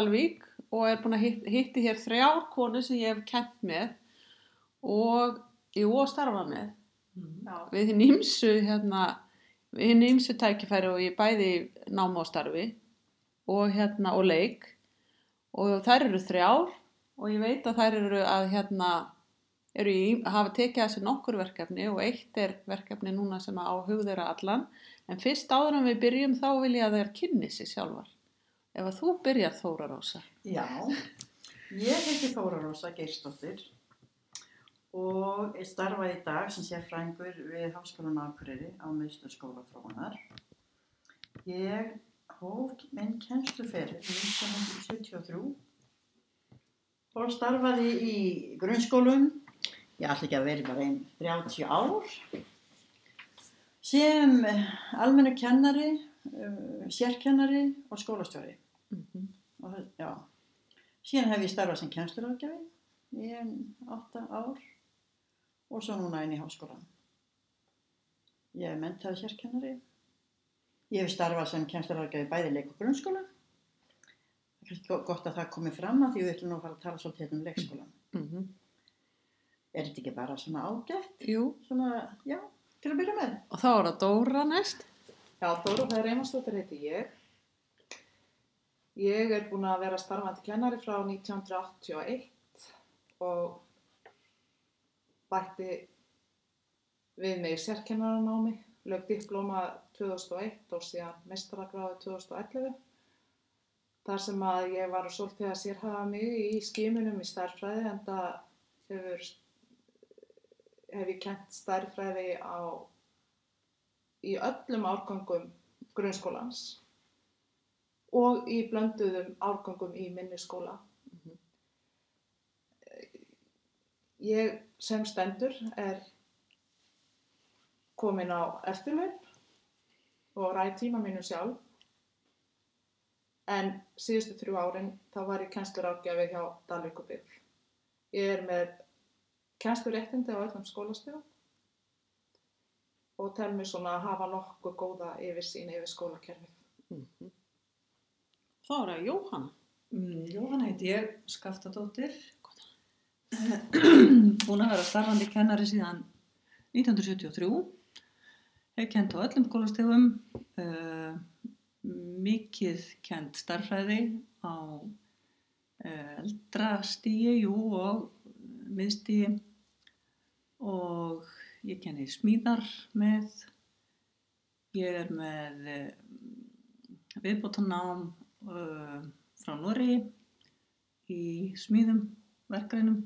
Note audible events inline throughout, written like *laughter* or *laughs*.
Dalvík og er búin að hitt, hitti hér þrjár konur sem ég hef kent með og jú og starfa með Mm. Já. við hinn ímsu hérna, við hinn ímsu tækifæri og ég bæði náma og starfi og hérna og leik og þær eru þrjár og ég veit að þær eru að hérna eru í, hafa tekið þessi nokkur verkefni og eitt er verkefni núna sem á hug þeirra allan en fyrst áður en við byrjum þá vil ég að þeir kynni sig sjálfar ef að þú byrjar Þóra Rósa. Já, ég heiti Þóra Rósa Geirsdóttir og ég starfa í dag sem sérfræðingur við Háskólan Akureyri á miðstöð skóla þróunar. Ég hóf minn kennsluferð 1973 og starfaði í grunnskólum, ég ætla ekki að vera bara einn 30 ár, sem almennu kennari, sérkennari og skólastjóri. mm -hmm. Og, það- já. Síðan hef ég starfað sem kennsluráðgjafi í enn átta ár og svo núna inn í háskólan. Ég er mentaði sérkennari. Ég hef starfað sem kennsluráðgjafi bæði leik og grunnskóla. Það er gott að það komi fram að því við ætlum nú að fara að tala svolítið hérna um leikskólan. Mm Er þetta ekki bara svona ágætt? Jú, Svona, já, til að byrja með. og þá er það Dóra næst Já, Þóra Þær Reymarsdóttir heiti ég. Ég er búin að vera starfandi kennari frá 1981 og bætti við mig sérkennaranámi, lög diplóma 2001 og síðan mestaragráði 2011. Þar sem að ég var svolítið að sérhafa mig í skimunum í stærfræði en það hefur, hef ég kent stærfræði á í öllum árgangum grunnskólans og í blönduðum árgangum í minni skóla. Ég sem stendur er komin á eftirlaun og ræði tíma mínu sjálf en síðustu þrjú árin þá var ég kennslurákjafi hjá Dalvíkubygg. Ég er með kennsluréttindi á öllum skólastöðum og tel mig svona að hafa nokkuð góða yfir sín yfir skólakerfið. Mhm. Þá er það Jóhanna. Mm, Jóhanna heiti ég, Skaftadóttir. *clears throat* Búin að vera starfandi kennari síðan 1973. Hef kent á öllum skólastegum, uh, mikið kent starfræði á uh, eldra stíi, jú, og miðstíi og ég kenni smíðar með, ég er með uh, viðbótanám uh, frá Nóri í smíðum verkreinum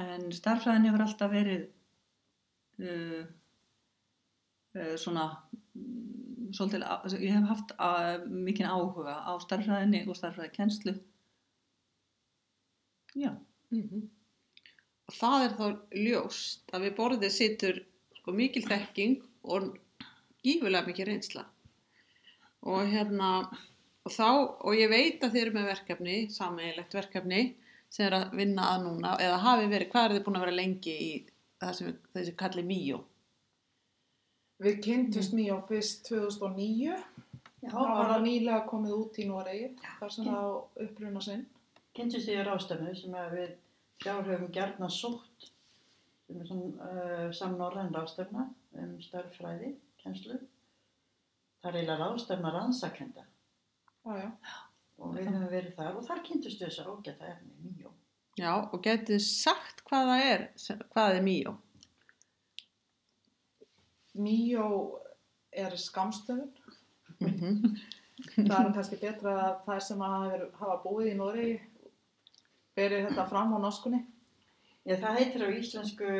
en starfræðin hefur alltaf verið uh, uh, svona mm, svolítið, á- ég hef haft mikinn áhuga á starfræðinni og starfræði kennslu já, Mhm. Og það er þá ljóst að við borðið situr sko, mikil þekking og gífulega mikil reynsla. Og hérna, og þá, og ég veit að þið eru með verkefni, sameiginlegt verkefni, sem er að vinna að núna, eða hafi verið, hvað er þið búin að vera lengi í það sem þessi kalli Míó? Við kynntumst á fyrst 2009. Já, Það var það nýlega komið út í Noregi, þar sem það á uppruna sinn. kynntist ég ráðstöfnu sem að við þrjár höfum gerna sótt sem er svona uh, samnorðan ráðstöfna um starffræði, kennslu. Það er eiginlega ráðstöfna rannsakenda Já, já. og við höfum verið þar og þar kynntist við þess að ágæta efni mjög. Já, og getið sagt hvað það er, hvað er Míó? Míó er skamstöðun. Mm -hmm. Það er kannski betra að það sem hafa, hafa búið í Noregi berið þetta fram á norskunni. Já, það heitir á íslensku,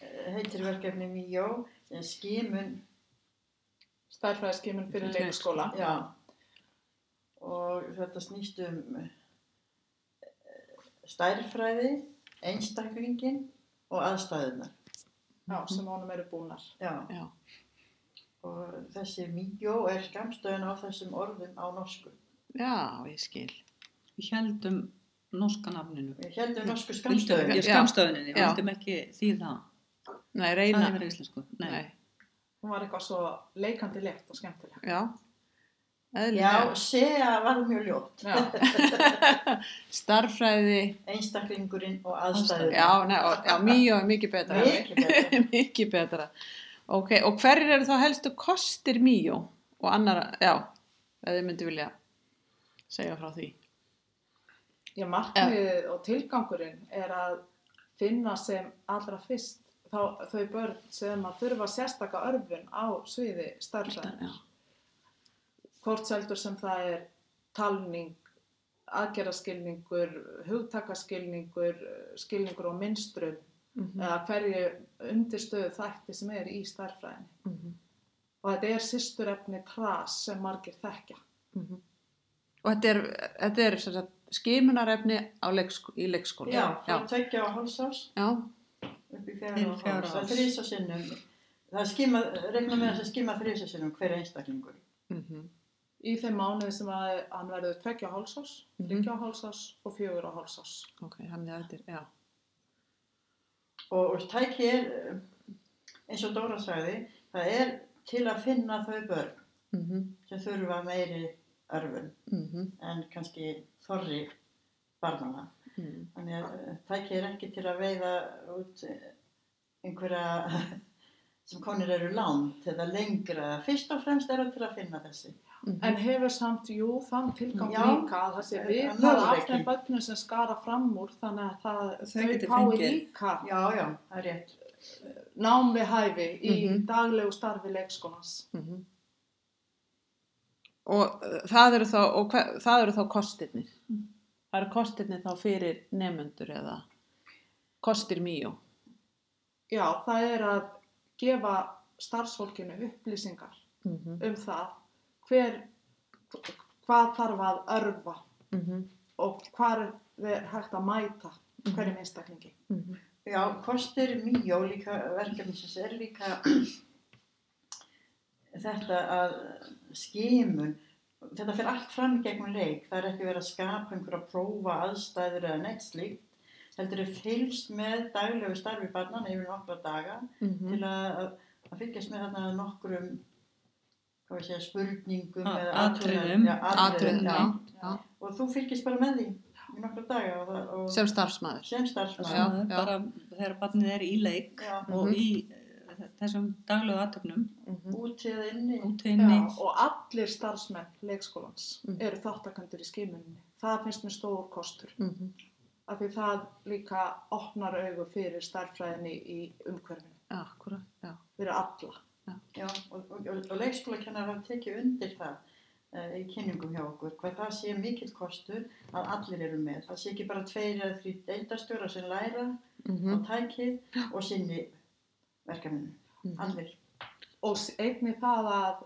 eh, heitir verkefni mjög, skimun, Stærfræðiskimun fyrir Fyrir leikskóla. já, og þetta snýst um eh, stærðfræði, einstaklingin og aðstæðunar. Já, sem honum eru búnar. Já. Já. Og þessi mjó er skamstöðun á þessum orðum á norsku. Já, ég skil. við heldum norska nafninu Við heldum norsku Vildum, skamstöðun. ég Já. skamstöðuninni, við Já. vildum ekki því það Nei, það reyna. er verið íslensku Nei. Nei. Hún var eitthvað svo leikandi létt og skemmtileg. Já. eðlilega. Já, SEA var mjög ljótt. Já, *laughs* Starfræði, Einstaklingurinn og aðstæður. já, ne, og, já, mjög er mikið betra. Mikið betra. *laughs* mikið betra. Ok, og hverjir eru þá helstu kostir Míó og annara, já, eða þið myndi vilja segja frá því. Já, markmiðið og tilgangurinn er að finna sem allra fyrst þá, þau börn sem að þurfa sérstaka örfun á sviði starfsæðin. Já, Hvort seldur sem það er talning, aðgerðaskilningur, hugtakaskilningur, skilningur og minnstrum mhm, eða hverju undirstöðu þætti sem er í starffræðinni. mhm, Og þetta er sýsturefni tras sem margir þekkja. mhm. Og þetta er, þetta er sem sagt, skimunarefni á leikskó, í leikskóla. Já, já. tveggja á hálsás Já, upp í fjara og fjögurra háls. Það er þrísa sinnum. Það er skima, reikna með þess að skima þrísa sinnum hver einstaklingur. mhm, Í þeim mánuði sem að hann verður tveggja hálsás, Mhm. þryggja hálsás og fjögur á hálsás. ok, þannig að þetta er, já. Og, og tæki er, eh, eins og Dóra sagði, það er til að finna þau börn Mhm, sem þurfa meiri örfun mhm, en kannski þorri barnana. mhm. Þannig að eh, tæki er ekki til að veiða út eh, einhverja *laughs* sem konir eru langt eða lengra. Fyrst og fremst er það til að finna þessi. mhm. En hefur samt, jú, þann tilgang Já. líka að það sé En- vitað en af þeim börnum sem skara fram úr þannig að það, Þau fái líka Já, já, það er rétt. nám við hæfi í Mhm. daglegu starfi leikskólans. Mhm. Og uh, það eru þá, og hver, það eru þá kostirnir. Það eru kostirnir þá fyrir nefnendur eða kostir Míó. Já, það er að gefa starfsfólkinu upplýsingar Mhm, um það hver, hvað þarf að örfa mhm, og hvað er hægt að mæta hverjum einstaklingi. mhm, Já, kostir líka verkefnisins er líka þetta að skimun, þetta fyrir allt fram í gegnum leik, það er ekki verið að skapa einhverja prófa aðstæður eða neitt slíkt, heldur er fylgst með daglegu starfi barnana yfir nokkra daga mhm. til að, að, fylgjast með þarna nokkrum segja, spurningum A- eða atriðum. já, atriðum, Atriðum, já. já, já. og þú fylgist bara með því í nokkra daga og, og Sem starfsmæður. sem starfsmann Já, er já. bara þegar barnið er í leik Já. og Mhm. í eh, þessum daglegu aðtöfnum Mhm, úti eða inni út inni. Já, og allir starfsmenn leikskólans Mhm. eru þáttakandur í skimuninni. Það finnst mér stór kostur. mhm. af því það líka opnar augu fyrir starffræðinni í umhverfinu, Akkurat, já. fyrir alla. Já, og, og, og, og leikskólakennar hafa tekið undir það uh, í kynningum hjá okkur, hvað það sé mikill kostur að allir eru með. Það sé ekki bara tveir eða þrý deildastjóra sem læra Mhm, á tækið og sinni verkefninu. mhm. Allir. Og einnig það að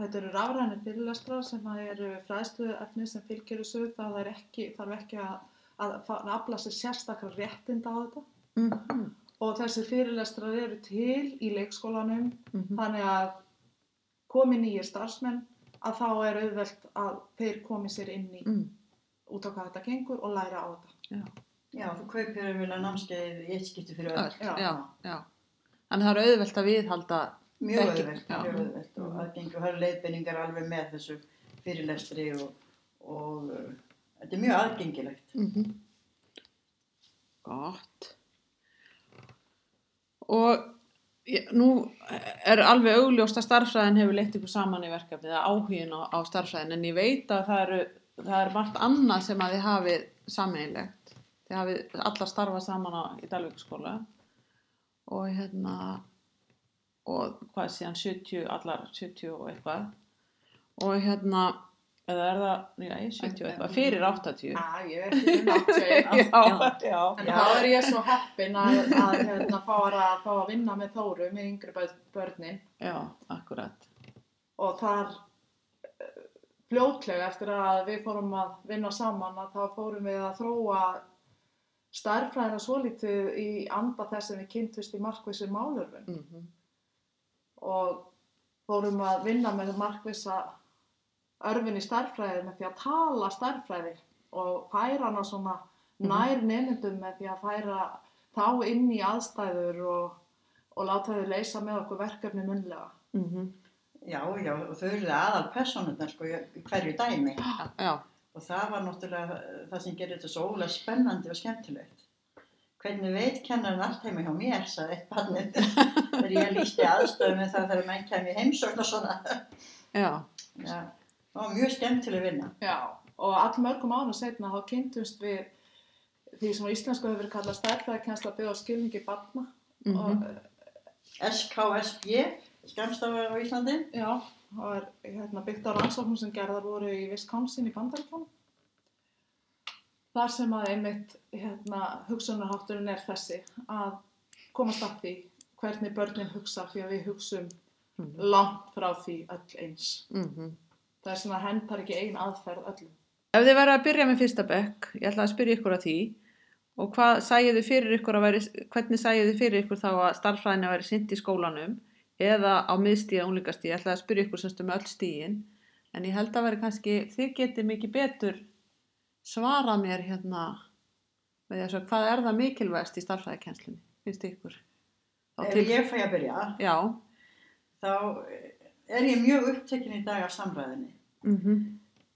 þetta eru rafrænir fyrirlestrar sem að eru fræðslu efni sem fylgir þessu, það er ekki, þarf ekki að, að, að afla sér sérstakar réttinda á þetta. Mhm, Og þessi fyrirlestrar eru til í leikskólanum, mhm. þannig að komi nýjir starfsmenn, að þá er auðvelt að þeir komi sér inn í Mm, út á hvað þetta gengur og læra á þetta. Já, þú kaupir vel að námskeið í eitt skipti fyrir öll. Öll, já, já. Þannig það er auðvelt að viðhalda Mjög auðvelt, mjög auðvelt og það eru leiðbeiningar alveg með þessu fyrirlestri og, og uh, þetta er mjög aðgengilegt. Mhm. Gott. Og ég, nú er alveg augljóst að starffræðin hefur leitt ykkur saman í verkefni, það áhugin á, á starffræðin, en ég veit að það, eru, það er margt annað sem að þið hafið sameinlegt. Þið hafið allar starfað saman á, í Dalvíkskóla og hérna, og hvað síðan 70, allar 70 og eitthvað. Og hérna, eða er það, já, 70 og eitthvað, fyrir 80. Já, ég er um 81. *laughs* já, já. En þá er ég svo heppin að, að hérna, fá, að, fá að vinna með Þóru, með yngri börn- börnin. Já, akkurat. Og þar eh, fljótlega eftir að við fórum að vinna saman að þá fórum við að þróa starffræðina svolítið í anda þess sem við kynntvist í markvissi málurfun Mm og fórum að vinna með markvissa örfin í starffræði með því að tala starffræði og færa hana svona nær nefndum með því að færa þá inn í aðstæður og, og láta þau leysa með okkur verkefni munlega. -hmm. Já, já, og þau eru aðal personurnar sko hverju dæmi. Já, Og það var náttúrulega eh, það sem gerir þetta svo ólega spennandi og skemmtilegt. Hvernig veit kennarinn allt heima hjá mér, sagði eitt barnið, *laughs* þegar ég lísti aðstöðum með það þegar menn kemur í heimsókn og svona. já, Já, það var mjög skemmtileg vinna. Já, og all mörgum ánum setna þá kynntumst við því sem á íslensku hefur verið kallað stærðfæðakensla byggð á skilningi barna mhm, og eh, SKSG, skamstafa á Íslandi. já, það er hérna, byggt á rannsóknum sem gerðar voru í Wisconsin í Bandaríkjum. Þar sem að einmitt hérna, hugsunarhátturinn er þessi að komast að því hvernig börnin hugsa því að við hugsum mhm, langt frá því öll eins. mhm. Það er svona hendar ekki ein aðferð öllum. Ef þið verða að byrja með fyrsta bekk, ég ætla að spyrja ykkur að því og hvað sæju þið fyrir ykkur að veri, hvernig sæju þið fyrir ykkur þá að starffræðin að veri sint í skólanum eða á miðstíða unglingastíð, ég ætla að spyrja ykkur semst um öll stíðin, en ég held að veri kannski, þið getið mikið betur svarað mér hérna með þess að hvað er það mikilvægst í starffræðikennslunni, finnst ykkur? Þá Ef til, ég fæ að byrja, já, þá er ég mjög upptekinn í dag af samræðinni mhm,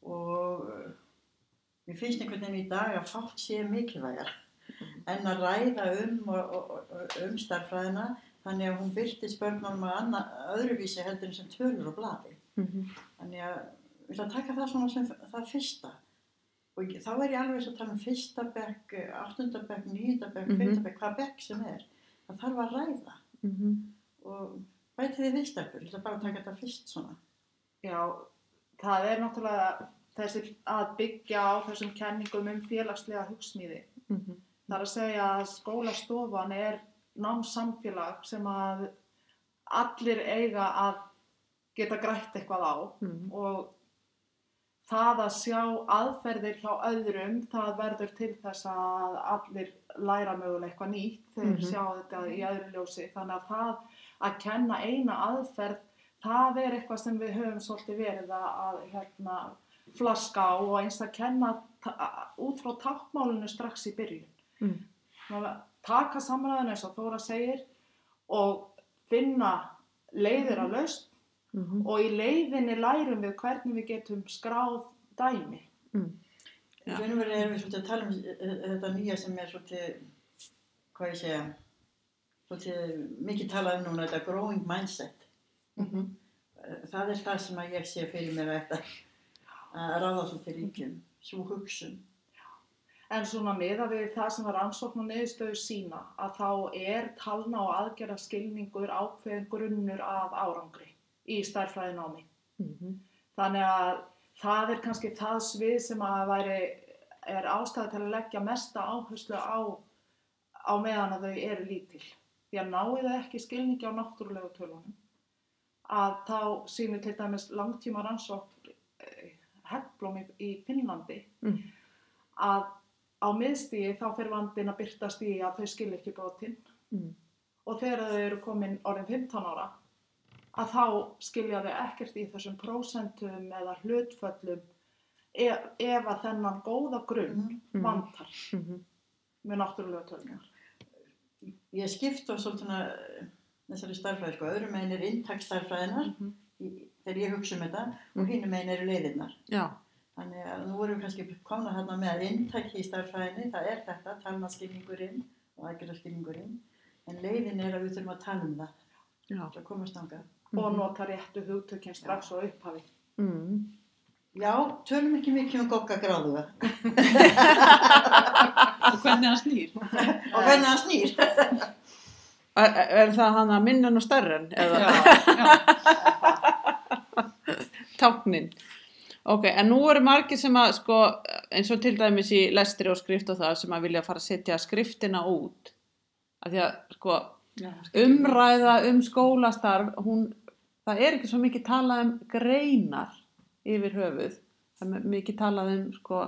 og uh, mér finnst einhvern veginn í dag að fátt sé mikilvægar en að ræða um, um starffræðina þannig að hún byrtist börnunum að anna, öðruvísi heldur en sem tölur og blaði. mhm, Þannig að við ætla að taka það svona sem það fyrsta. Og ég- þá er ég alveg að tala um fyrsta bekk, áttunda bekk, níunda bekk, mm bekk, hvað bekk sem er. Það þarf að ræða mhm, og bæti þið viðstökkur, ég ætla bara að taka þetta fyrst svona. Já, það er náttúrulega þessi að byggja á þessum kenningum um félagslega hugsmíði. mhm, Það er að segja að skólastofan er námsamfélag sem að allir eiga að geta grætt eitthvað á mhm, og það að sjá aðferðir hjá öðrum, það verður til þess að allir læra mögulega eitthvað nýtt þegar mm sjá þetta í öðru ljósi. Þannig að það að kenna eina aðferð, það er eitthvað sem við höfum svolítið verið að, hérna, flaska á og eins að kenna út frá tákmálinu strax í byrjun. Mm. Þannig að taka samræðinu eins og Þóra segir og finna leiðir að laust mhm, og í leiðinni lærum við hvernig við getum skráð dæmi. mhm, Í Já. raun og verið erum við svolítið að tala um eh, þetta nýja sem er svolítið, hvað ég segja, svolítið mikið talað um núna, þetta growing mindset. mhm, Eh, Það er það sem að ég sé fyrir mér að að ráða svolítið ríkjum, svo hugsun. En svona miða við það sem var ansókn og niðurstöðu sína að þá er talna og aðgerða skilningur ákveðin grunnur að árangri í stærfræðinámi. mhm, Þannig að það er kannski það svið sem að væri, er ástæði til að leggja mesta áherslu á, á meðan að þau eru lítil. Því að náið það ekki skilningi á náttúrulegu tölunum að þá sýnir til dæmis langtíma rannsókn eh, Hegblóm í, í Finnlandi Mm. að á miðstíði þá fyrir vandin að byrtast í að þau skilja ekki brotin. Mhm, og þegar þau eru komin orðin 15 ára að þá skilja þau ekkert í þessum prósentum eða hlutföllum ef, ef að þennan góða grunn Mhm. vantar. Mhm, með náttúrulega tölningar. Ég skipt á svolítið eh, þessari starfræði, sko, öðrum megin er inntaksstarfræðinar mhm, í- þegar ég hugsa um þetta og hínum megin eru leiðirnar. já, Þannig að nú erum við kannski komna þarna með að inntaki í starffræðinni, það er þetta, talnaskilningurinn og aðgerðaskilningurinn, en leiðin er að við þurfum að tala um það, það komast ánga. og mhm, nota réttu hugtökinn strax á upphafi. mhm. Já, tölum ekki mikið um gogga gráðuga Og hvernig hann snýr. og hvernig hann snýr. Er, er það hann að minna nú stærren eða Já, já. táknin? Ok, en nú eru margir sem að sko, eins og til dæmis í lestri og skrift og það sem að vilja fara að setja skriftina út. Af því að sko, já umræða um skólastarf, hún, það er ekki svo mikið talað um greinar yfir höfuð. Það er mikið talað um sko,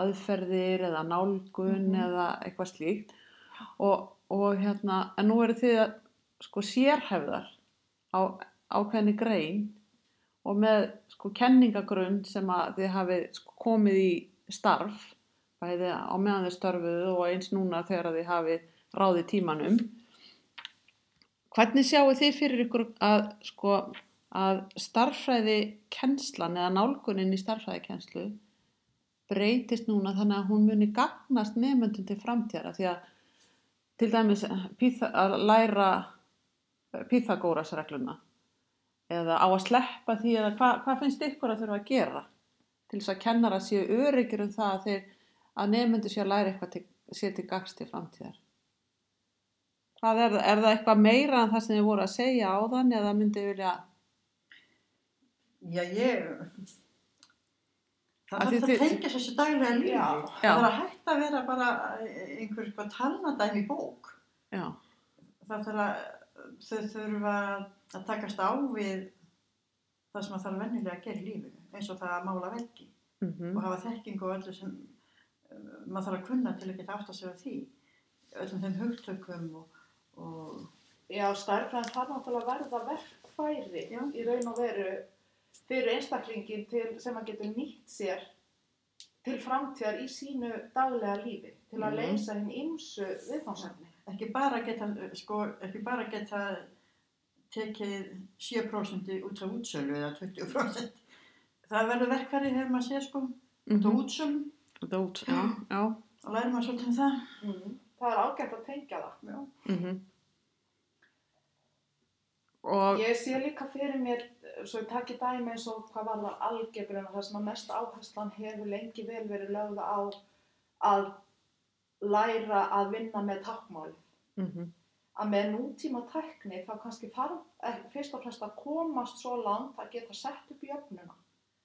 aðferðir eða nálgun eða eitthvað slíkt. Og, og hérna, en nú eru þið að sko sérhefðar á ákveðni grein og með sko kenningagrunn sem að þið hafið sko komið í starf, bæði á meðan þið störfuðu og eins núna þegar þið hafið ráðið tímanum. Hvernig sjáu þið fyrir ykkur að sko að starffræði kennslan eða nálgunin í starffræði kennslu breytist núna þannig að hún muni gagnast nefnundum til framtíðara því að til dæmis að læra Pythagoras regluna eða á að sleppa því eða hvað hva finnst ykkur að þurfa að gera til þess að kennara séu öryggir um það að þeir að nefnundur séu að læra eitthvað til, séu til gagst til framtíðar hvað er? Er það eitthvað meira en það sem þið voru að segja áðan eða myndið vilja Já, ég... Það þarf að tengja þessu daglega lífi. Það þarf að hætta að vera bara einhver talnadæmi í bók. já, Það þarf að þau þurfa að takast á við það sem það þarf vennilega að gera í lífinu. Eins og það að mála veggi mm og hafa þekkingu og öllu sem um, maður þarf að kunna til að geta átt að segja því. Öllum þeim hugtökum og, og Já, stærðfræðin þarf náttúrulega að verða verkfæri Já. í raun og veru fyrir einstaklingin til, sem að getur nýtt sér til framtíðar í sínu daglega lífi til að Mhm. leysa hinn ymsu viðfánsefni. ekki bara geta, sko, ekki bara geta tekið 7% út af útsölu eða 20%. Það verður verkfæri hefur maður séð sko, út af útsölu Dót, já, *clears throat* já. og lærir maður svolítið um það. Mm. Það er ágætt að tengja það. Já. Mm Og, Ég sé líka fyrir mér, svo ég takki dæmi eins og hvað var það algebruna, það sem að mest áherslan hefur lengi vel verið lögða á að læra að vinna með takkmáli. mm Að með nútíma tækni þá kannski þarf eh, fyrst og fremst að komast svo langt að geta sett upp jöfnuna.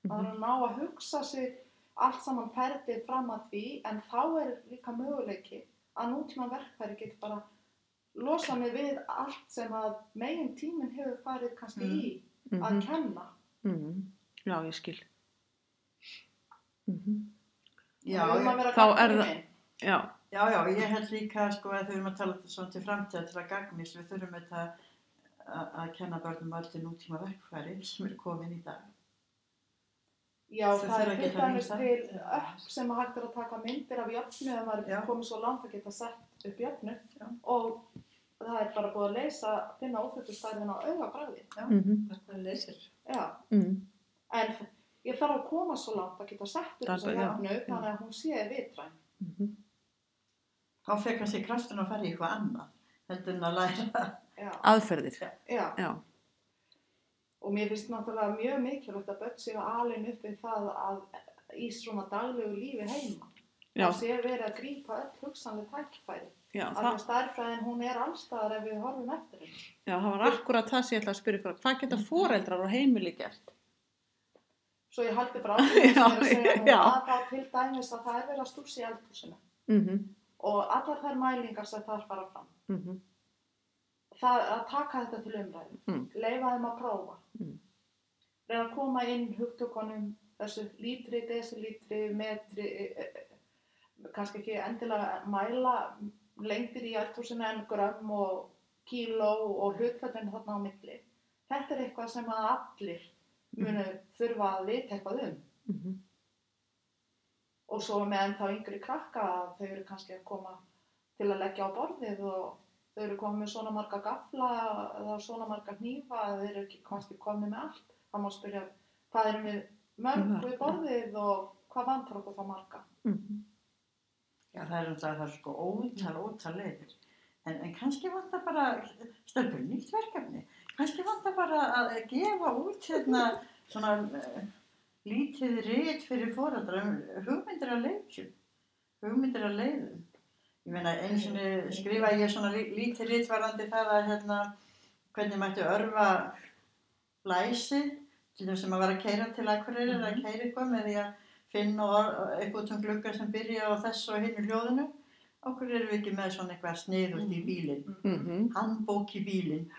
Það er að ná að hugsa sig allt saman ferðið fram að því en þá er líka möguleiki að nútíma verkfæri getur bara losa mig við allt sem að megin tíminn hefur farið kannski Mm. í að kenna. mm Já, ég skil. Mm Já, vera Þá er gagnrýnin. Já, já, já, ég held líka sko að þau erum að tala svona til framtíða til að gagnist, við þurfum þetta að, að kenna börnum öll til nútíma verkfæri sem eru komin í dag. Já, Þau það er geta dæmis til upp sem að hægt er að taka myndir af jöfnu ef maður er komið svo langt að geta sett upp jöfnu Já. og það er bara búið að leysa, finna óþjóttustærðin á augabræði. mm Þetta er leysir. Já, mm. en ég þarf að koma svo langt að geta sett upp bara- jöfnu þannig að hún sé vitræn. Mm Þá fekk kannski kraftin að fara í eitthvað annað, heldur en að læra. Já, aðferðir. já. Já, Og mér finnst náttúrulega mjög mikilvægt að börn séu alveg upp við það að í svona daglegu lífi heima. já, Það sé verið að grípa öll hugsanlega tækifæri. já, Af því það, að stærðfræðin hún er allstaðar ef við horfum eftir henni. já, það var akkurat það sem ég ætla að spyrja ykkur. Hvað geta foreldrar og heimili gert? Svo ég haldi bara *laughs* áfram sem ég er að segja að þá til dæmis að það er verið að stúsa í eldhúsinu Mm og allar þær mælingar sem þar fara fram. -hmm. Það að taka þetta til umræðu, Mm. leifa þeim að prófa, Mm. reyna að koma inn hugtökunum þessu lítri, desilítri, metri, e, e, e, kannski ekki endilega mæla lengdir í eldhúsinu en grömm og kíló og hlutföllin þarna á milli. Þetta er eitthvað sem að allir munu þurfa að vita eitthvað um. Mm og svo með ennþá yngri krakka að þau eru kannski að koma til að leggja á borðið og þau eru komið með svona marga gafla eða svona marga hnífa eða þau eru ekki kannski komið með allt. Það má spyrja hvað erum við mörg við borðið og hvað vantar okkur þá marga. -hmm. Já, það er náttúrulega, það er sko ótal, ótal leiðir. En, en kannski vantar bara, stelpur, nýtt verkefni. Kannski vantar bara að gefa út hérna svona uh, lítið rít fyrir fóreldra um hugmyndir að leikjum, hugmyndir að leiðum. Ég meina, eins og skrifa ég svona lí- lítið rít varandi það að hérna, hvernig mætti örfa læsi, til þess að vera að keira til akkurýrir, mm -hmm. að keira eitthvað með því að finna eitthvað um glugga sem byrja á þessu og hinu hljóðinu. Okkur erum við ekki með svona eitthvað sniðult í bílinn, Mm handbók í bílinn.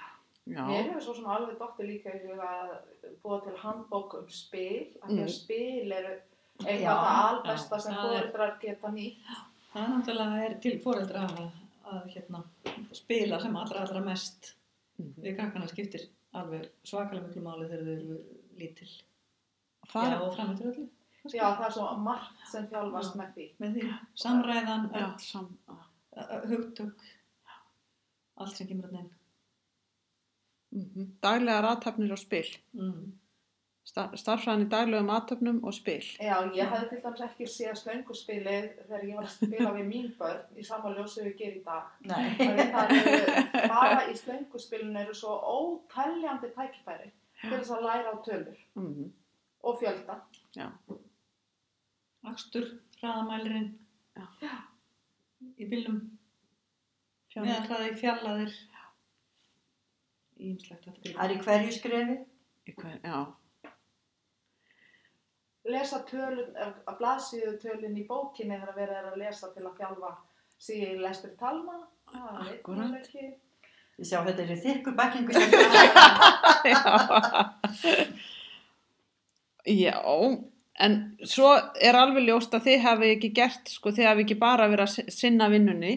Já, Mér hefur svo sem alveg dóttir líka í huga að búa til handbók um spil, af því að Mm. spil eru eitthvað það albesta sem fóreldrar geta nýtt. Það er náttúrulega er til foreldra að, að hérna, spila sem allra allra mest Mhm. við krakkana skiptir alveg svakalega miklu máli þegar þau eru lítil. það, Já, og framöndur öllu. Já, það er svo margt sem þjálfast með því. Með því samræðan, sam, hugtök, allt sem kemur að neina. Mm Daglegar aðtöfnir og spil. Mm. Star starfræðin í daglegum aðtöfnum og spil. Já, ég hefði til dæmis ekki séð slönguspilið þegar ég var að spila við mín börn í sama ljósu við gerir í dag. Nei. Það eru bara í slönguspilinu eru svo ótæljandi tækifæri til þess að læra á tölur Mm og fjölda. Já. Akstur, hraðamælirinn. Já. Í bílum. Meðanhraði, fjallaðir. Ímslegt að Það er í hverju skrefi. Í hver, já. Lesa tölun, að blaðsíðu tölun í bókinni þegar verið er að lesa til að fjálfa síði í lestur talma. Það veit maður ekki. Ég sjá þetta er í þykku bæklingu. *laughs* Já, en svo er alveg ljóst að þið hafi ekki gert, sko, þið hafi ekki bara verið að si- sinna vinnunni,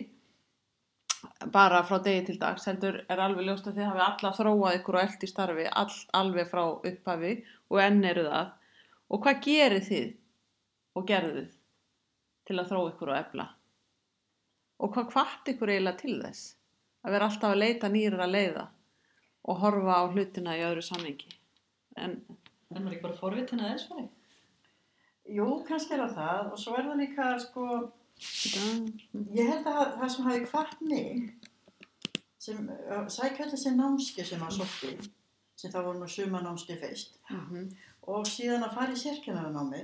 bara frá degi til dags, heldur er alveg ljóst að þið hafi alla þróað ykkur og eld í starfi, all, alveg frá upphafi og enn eru það. Og hvað gerir þið og gerðuð til að þróa ykkur og efla? Og hvað hvart ykkur eiginlega til þess? Að vera alltaf að leita nýra að leiða og horfa á hlutina í öðru samhengi. En, er ekki bara forvitin að þess fyrir. Jú, kannski er það það og svo er það líka, sko, ég held að það sem hafi hvart mig, sem allir þessi námski sem að sótti, sem það voru nú suma námski fyrst, mhm, og síðan að fara í sérkennarannámi,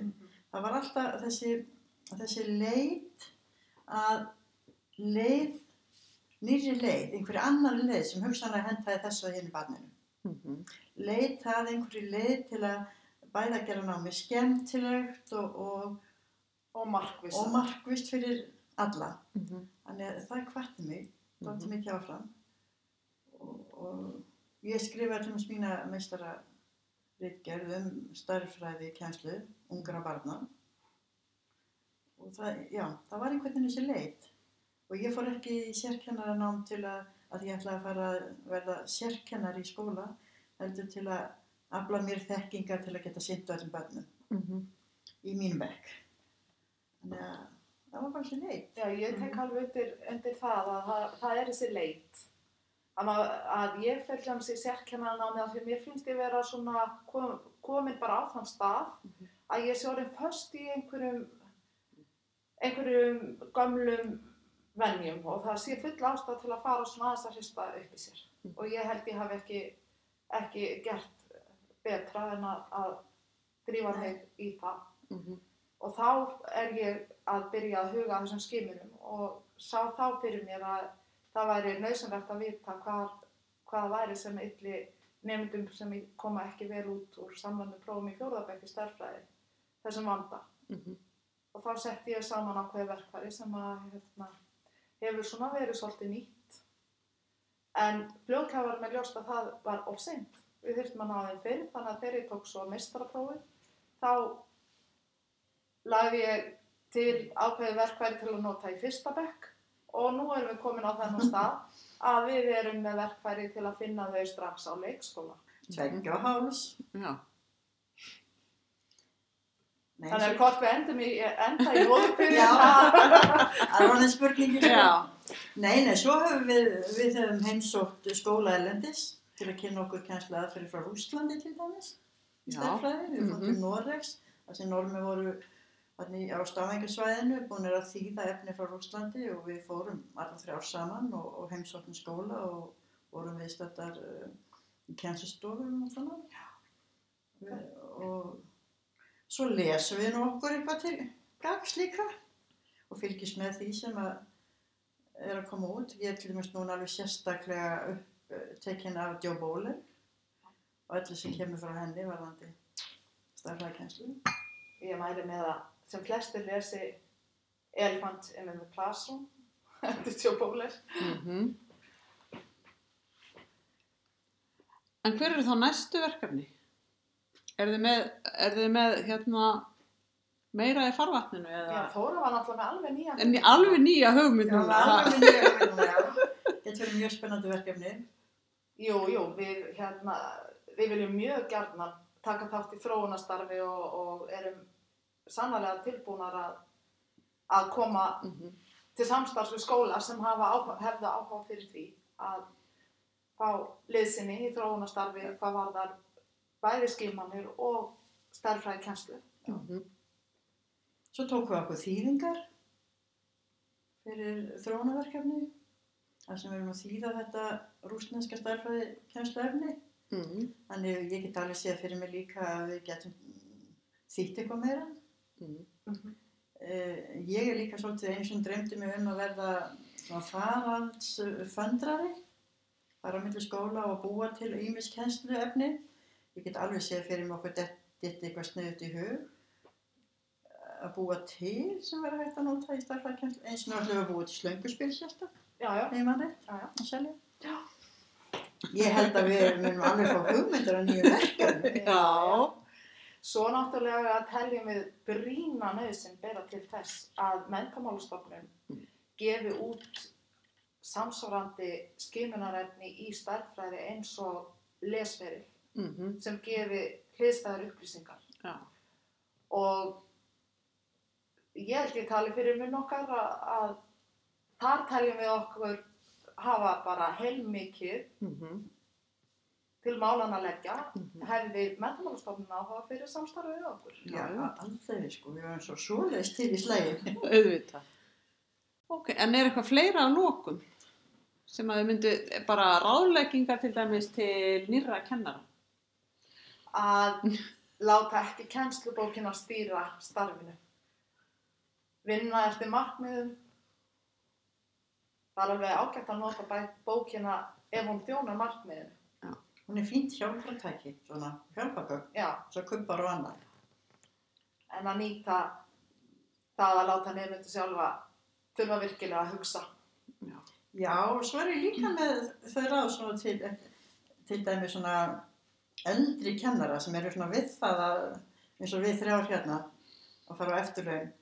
það var alltaf þessi, þessi leit að leið, nýri leið, einhverju annari leið sem hugsanlega hentaði þessu að henni barninu. mhm. Leita að einhverju leið til að bæða að gera námi skemmtilegt og, og, Og markvisa. og markvist fyrir alla. Mhm, Þannig að það kvarti mig, dótti mhm. mikið áfram. Og, og ég skrifaði til þess mína meistara ritgerð um starffræði kjænslu, ungra barna. Og það, já, það var einhvern veginn þessi leit. Og ég fór ekki í sérkennaranám til að, að ég ætlaði að fara að verða sérkennar í skóla, heldur til að afla mér þekkingar til að geta sinnt öllum börnum Mhm. í mínum bekk. Þannig að það var bara þessi leit. Já, ég tek Mhm. alveg undir, undir það að það, það er þessi leit. Að, maður- að ég fyrir hans í sérkennanámi af því að mér finnst ég vera svona kom, komin bara á þann stað Mhm. að ég sé orðin föst í einhverjum einhverjum gömlum venjum og það sé full ástæð til að fara svona aðeins að hrista upp í sér. Mhm. Og ég held ég hafi ekki, ekki gert betra en að, að drífa mig í það Mhm. Og þá er ég að byrja að huga þessum skimunum og sá þá fyrir mér að það væri nöðsynlegt að vita hvað, hvað væri sem ylli nefndum sem koma ekki vel út úr samlandu prófum í fjórðabæk í stærfræði þessum vanda. Mhm. og þá setti ég saman ákveði verkfæri sem að hérna, hefur svona verið svolítið nýtt. En fljóðkæða var með ljóst að það var of seint. Við þurftum að ná þeim fyrir þannig að þegar ég tók svo meistaraprófið þá lagði ég til ákveði verkfæri til að nota í fyrsta bekk og nú erum við komin á þennan *laughs* stað að við erum með verkfæri til að finna þau strax á leikskóla. Tveggja og háls. Já, Nei, Þannig að við endum í, enda í móðupyrir Já. *laughs* það var hann spurningi. sko. já, Nei, nei, svo höfum við, við höfum heimsótt skóla erlendis til að kynna okkur kænslu aðferði frá Rússlandi til dæmis. Í stærfræði, við fórum Mhm. til Noregs, þar sem normi voru þannig á stafengarsvæðinu, búin að þýða efni frá Rússlandi og við fórum alla þrjár saman og, og heimsóttum skóla og vorum viðstættar uh, í kænslustofum og svona. Við, og svo lesum við nú okkur eitthvað til gags líka og fylgjast með því sem að er að koma út. Ég er til dæmis núna alveg sérstaklega upp, uh, tekin af Joe Bowler og öllu sem kemur frá henni varðandi starfræðkenslu. Ég mæli með að sem flestir lesi Elephant in the Classroom eftir Joe Bowler. mhm. En hver eru þá næstu verkefni? Er þið með, er þið með hérna meira í farvatninu Já, eða? Þóra var náttúrulega með alveg nýja. En í alveg nýja hugmynd Já, núna. alveg *laughs* mjög verkefni, já. Þetta verður mjög spennandi verkefni. Jú, jú, við, hérna, við viljum mjög gjarnan taka þátt í þróunastarfi og, og erum sannlega tilbúnar að, að koma Mhm. til samstarfs við skóla sem hafa áhuga, hefða áhuga fyrir því að fá liðsinni í þróunastarfi hvað varðar bæði skilmannir og stærðfræði kjenslu. Mhm. Svo tókum við okkur þýðingar fyrir þróunaverkefni þar sem við erum að þýða þetta rúsneska starfræði kjænslu efni. Mhm. Þannig ég get alveg séð fyrir mig líka að við getum þýtt eitthvað meira. Mhm. Uh, ég er líka svolítið eins og dreymdi mig um að verða faraldsföndrari, fara á milli skóla og búa til ímis kennslu efni. Ég get alveg séð fyrir mig okkur ditt eitthvað sniðut í hug að búa til sem verður hægt að nota í starfræðkennslu. Eins og náttúrulega að búa til slönguspil sérsta, Já, já, heima rétt, já, já. að selja. Ég held að við munum alveg fá hugmyndir á nýju verkefni. *laughs* Já. Svo náttúrulega teljum við brína nöðsinn bera til þess að meðkamálustofnun gefi út samsvarandi skimunarefni í stærðfræði eins og lesferil Mhm. sem gefi hliðstæðar upplýsingar. Já. Og ég held ég tali fyrir mun okkar að, að þar teljum við okkur hafa bara heilmikið Mhm. til málan að leggja Mhm. hefði meðkamálustofnun áhuga fyrir samstarfið við okkur. Já, aldrei sko, við erum svo svoleiðist til í slegin. *laughs* Auðvitað. Ok, en er eitthvað fleira á lokum sem að þið myndu bara ráðleggingar til dæmis til nýrra kennara? að láta ekki kennslubókina stýra starfinu. Vinna eftir markmiðum. Það er alveg ágætt að nota bæ- bókina ef hún þjónar markmiðinu. Hún er fínt hjálpratæki, svona hjálpagögg, Já, svo kubbar og annað. en að nýta það að láta nefndu sjálfa þurfa virkilega að hugsa. Já, og svo er ég líka með þau ráð svona til, til dæmi svona eldri kennara sem eru svona við það að, eins og við þrjár hérna, að fara á eftirlaun.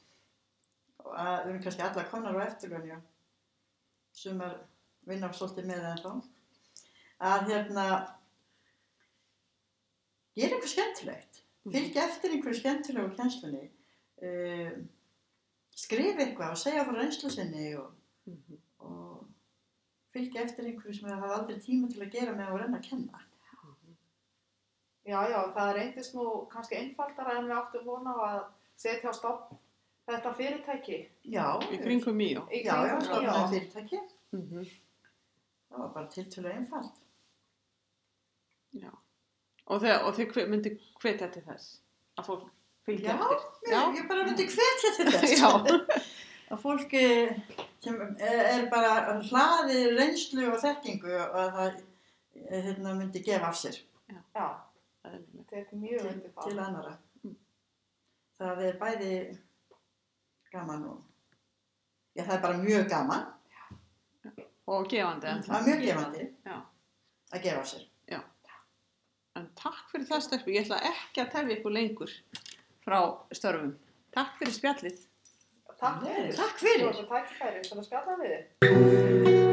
Og að við erum kannski alla konar á eftirlaun, já. Sumar vinna svolítið með það þá. Að hérna, gera eitthvað skemmtilegt. Fylgja eftir einhverju skemmtilegu kjenslunni. Uh, skrifa eitthvað og segja frá reynslu sinni og Mhm. og fylgja eftir einhverju sem það hafa aldrei tíma til að gera með að reyna að kenna. Já, já, það reyndist nú kannski einfaldara en við áttum vona að setja á stopp þetta fyrirtæki. Já, Í kringum. Í já, já, stofnaði fyrirtæki. Mhm. Það var bara tiltölu einfalt. Já. Og þið, og þið myndu hvetja til þess að fólk fylgja Já, eftir? Ég, ég bara myndi hvetja til þess. *laughs* Já. *laughs* að fólk eh, sem er bara hlaði reynslu og þekkingu og að það eh, hérna, myndi gefa af sér Já, Eðlilegt. þetta er mjög til, undir það. til annara. Það er bæði gaman og já, það er bara mjög gaman. Og gefandi en Það er mjög gefandi Já. að gefa sér. En takk fyrir það stelpu, ég ætla ekki að tefja ykkur lengur frá störfum. Takk fyrir spjallið. Takk fyrir. Takk fyrir. Þú ert að tækifæri